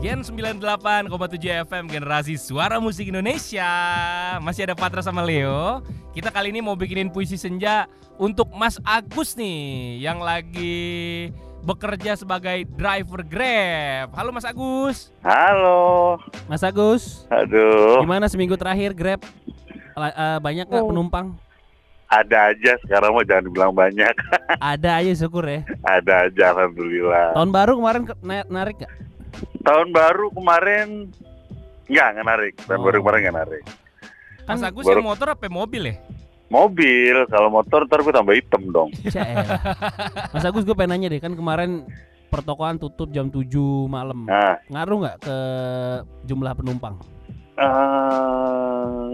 Gen 98,7 FM Generasi Suara Musik Indonesia Masih ada Patra sama Leo Kita kali ini mau bikinin puisi senja Untuk Mas Agus nih Yang lagi bekerja sebagai driver Grab Halo Mas Agus Halo. Mas Agus, Aduh. gimana seminggu terakhir Grab? Eh, banyak nggak Oh. penumpang? Ada aja sekarang mau jangan dibilang banyak. Ada aja syukur ya. Ada aja alhamdulillah. Tahun baru kemarin ke- na- narik nggak? Tahun baru kemarin enggak enggak narik. Tahun Oh. baru kemarin enggak narik. Kan Mas Agus baru- yang motor apa mobil ya? Mobil, kalau motor ntar gue tambah hitam dong. Mas Agus gue pengen nanya deh, kan kemarin pertokoan tutup jam 7 malam. Nah, Ngaruh nggak ke jumlah penumpang? eh,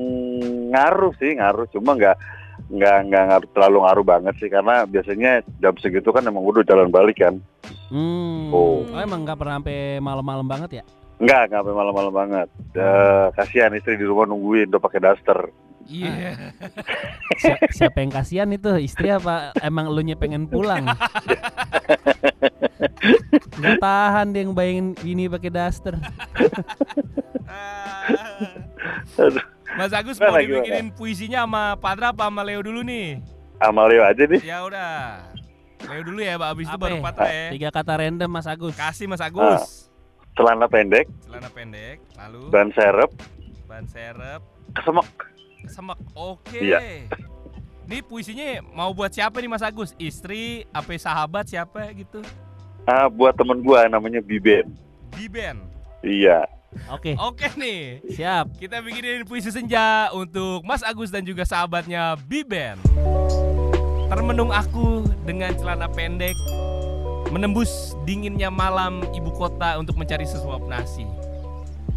ngaruh sih, ngaruh. Cuma enggak nggak nggak ngaruh terlalu ngaruh banget sih karena biasanya jam segitu kan emang udah jalan balik kan. Hmm. Oh. emang nggak pernah sampai malam-malam banget ya? Enggak, enggak sampai malam-malam banget. Eh, kasihan istri di rumah nungguin udah pakai daster. Iya Si- siapa yang kasihan itu istri apa emang lu pengen pulang? Nggak tahan dia ngebayangin ini pakai daster. Mas Agus mau dibikinin puisinya sama Patra apa sama Leo dulu nih? Amalio aja nih. Ya udah Leo dulu ya, Pak. Abis itu baru ya? Patra ya Tiga kata random Mas Agus. Kasih Mas Agus Celana pendek, Celana pendek Lalu ban serep, ban serep kesemek. Semek. Oke. Iya. Ini puisinya mau buat siapa nih Mas Agus? Istri, apa sahabat siapa gitu? Ah, buat temen gua namanya Biben. Biben. Iya. Oke, Oke nih. siap. Kita bikinin puisi senja untuk Mas Agus dan juga sahabatnya Biben. Termenung aku dengan celana pendek menembus dinginnya malam ibu kota untuk mencari sesuap nasi.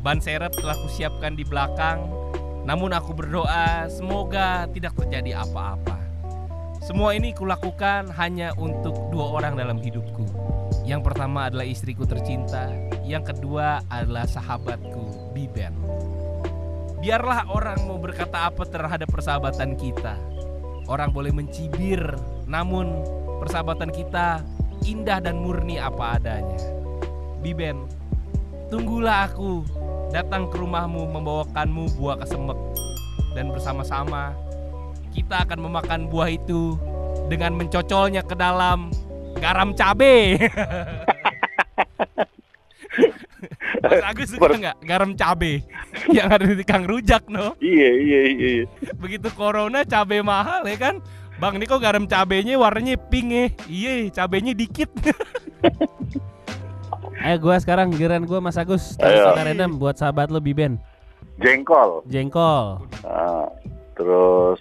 Ban serep telah kusiapkan di belakang, namun aku berdoa semoga tidak terjadi apa-apa. Semua ini kulakukan hanya untuk dua orang dalam hidupku. Yang pertama adalah istriku tercinta, yang kedua adalah sahabatku, Biben. Biarlah orang mau berkata apa terhadap persahabatan kita. Orang boleh mencibir, namun persahabatan kita indah dan murni apa adanya. Biben, tunggulah aku datang ke rumahmu membawakanmu buah kesemek dan bersama-sama kita akan memakan buah itu dengan mencocolnya ke dalam garam cabe. Mas Agus suka nggak garam cabe yang ada di Kang Rujak no? Iya, iya, iya. iya. Begitu corona cabe mahal ya kan? Bang ini kok garam cabenya warnanya pink ya? Iya cabenya dikit. Ayo gua sekarang giliran gua Mas Agus. Kata random buat sahabat lu Biben. Jengkol. Jengkol, Ah, terus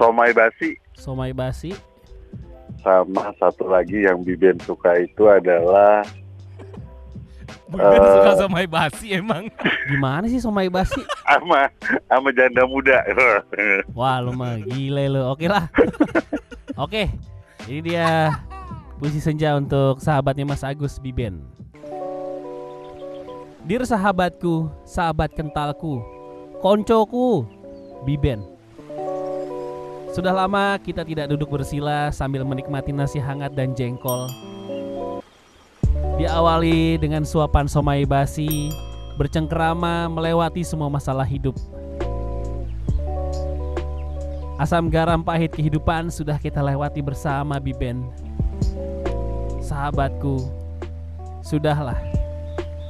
somai basi somai basi, sama satu lagi yang Biben suka itu adalah Bukan Eh. suka sama basi emang. gimana sih somai basi? ama ama janda muda. Wah lu mah gile lu. Oke lah. Oke. Ini dia puisi senja untuk sahabatnya Mas Agus Biben. Dir sahabatku, sahabat kentalku, koncoku, Biben. Sudah lama kita tidak duduk bersila sambil menikmati nasi hangat dan jengkol. Diawali dengan suapan somai basi, bercengkerama melewati semua masalah hidup. Asam garam pahit kehidupan sudah kita lewati bersama Biben. Sahabatku, sudahlah.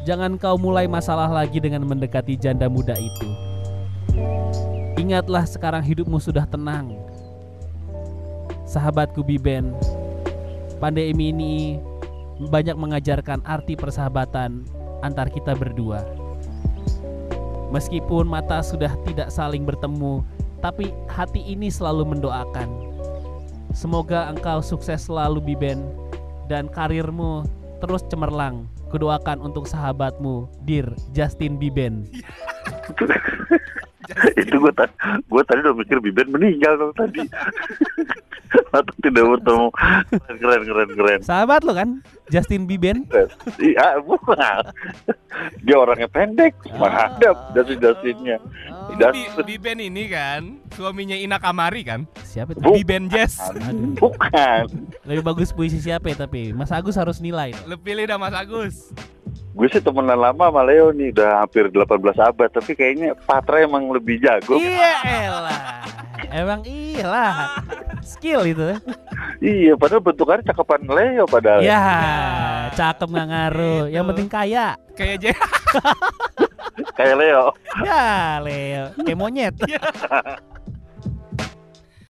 Jangan kau mulai masalah lagi dengan mendekati janda muda itu. Ingatlah sekarang hidupmu sudah tenang. Sahabatku Biben, pandemi ini banyak mengajarkan arti persahabatan antar kita berdua. Meskipun mata sudah tidak saling bertemu, tapi hati ini selalu mendoakan. Semoga engkau sukses selalu Biben dan karirmu terus cemerlang. Kudoakan untuk sahabatmu, Dir Justin Biben. itu gue tadi gue tadi udah mikir Biben meninggal dong tadi. Atau tidak bertemu. Keren, keren, keren, keren. Sahabat lo kan, Justin Biben? Iya, bukan. Dia orangnya pendek, menghadap dasin-dasinnya. Oh, Tidak. Bi, Biben ini kan suaminya Ina Kamari kan? Siapa itu? Biben Jess. Bukan. Lebih bagus puisi siapa ya tapi Mas Agus harus nilai. Lu pilih dah Mas Agus. gue sih temenan lama sama Leo nih udah hampir 18 abad tapi kayaknya Patra emang lebih jago Iya elah. Emang iyalah. Skill itu. iya padahal bentukannya cakepan Leo padahal Ya, cakep nggak ngaruh. Yang penting kaya. Kayak aja. kayak Leo Ya, Leo. Kayak monyet.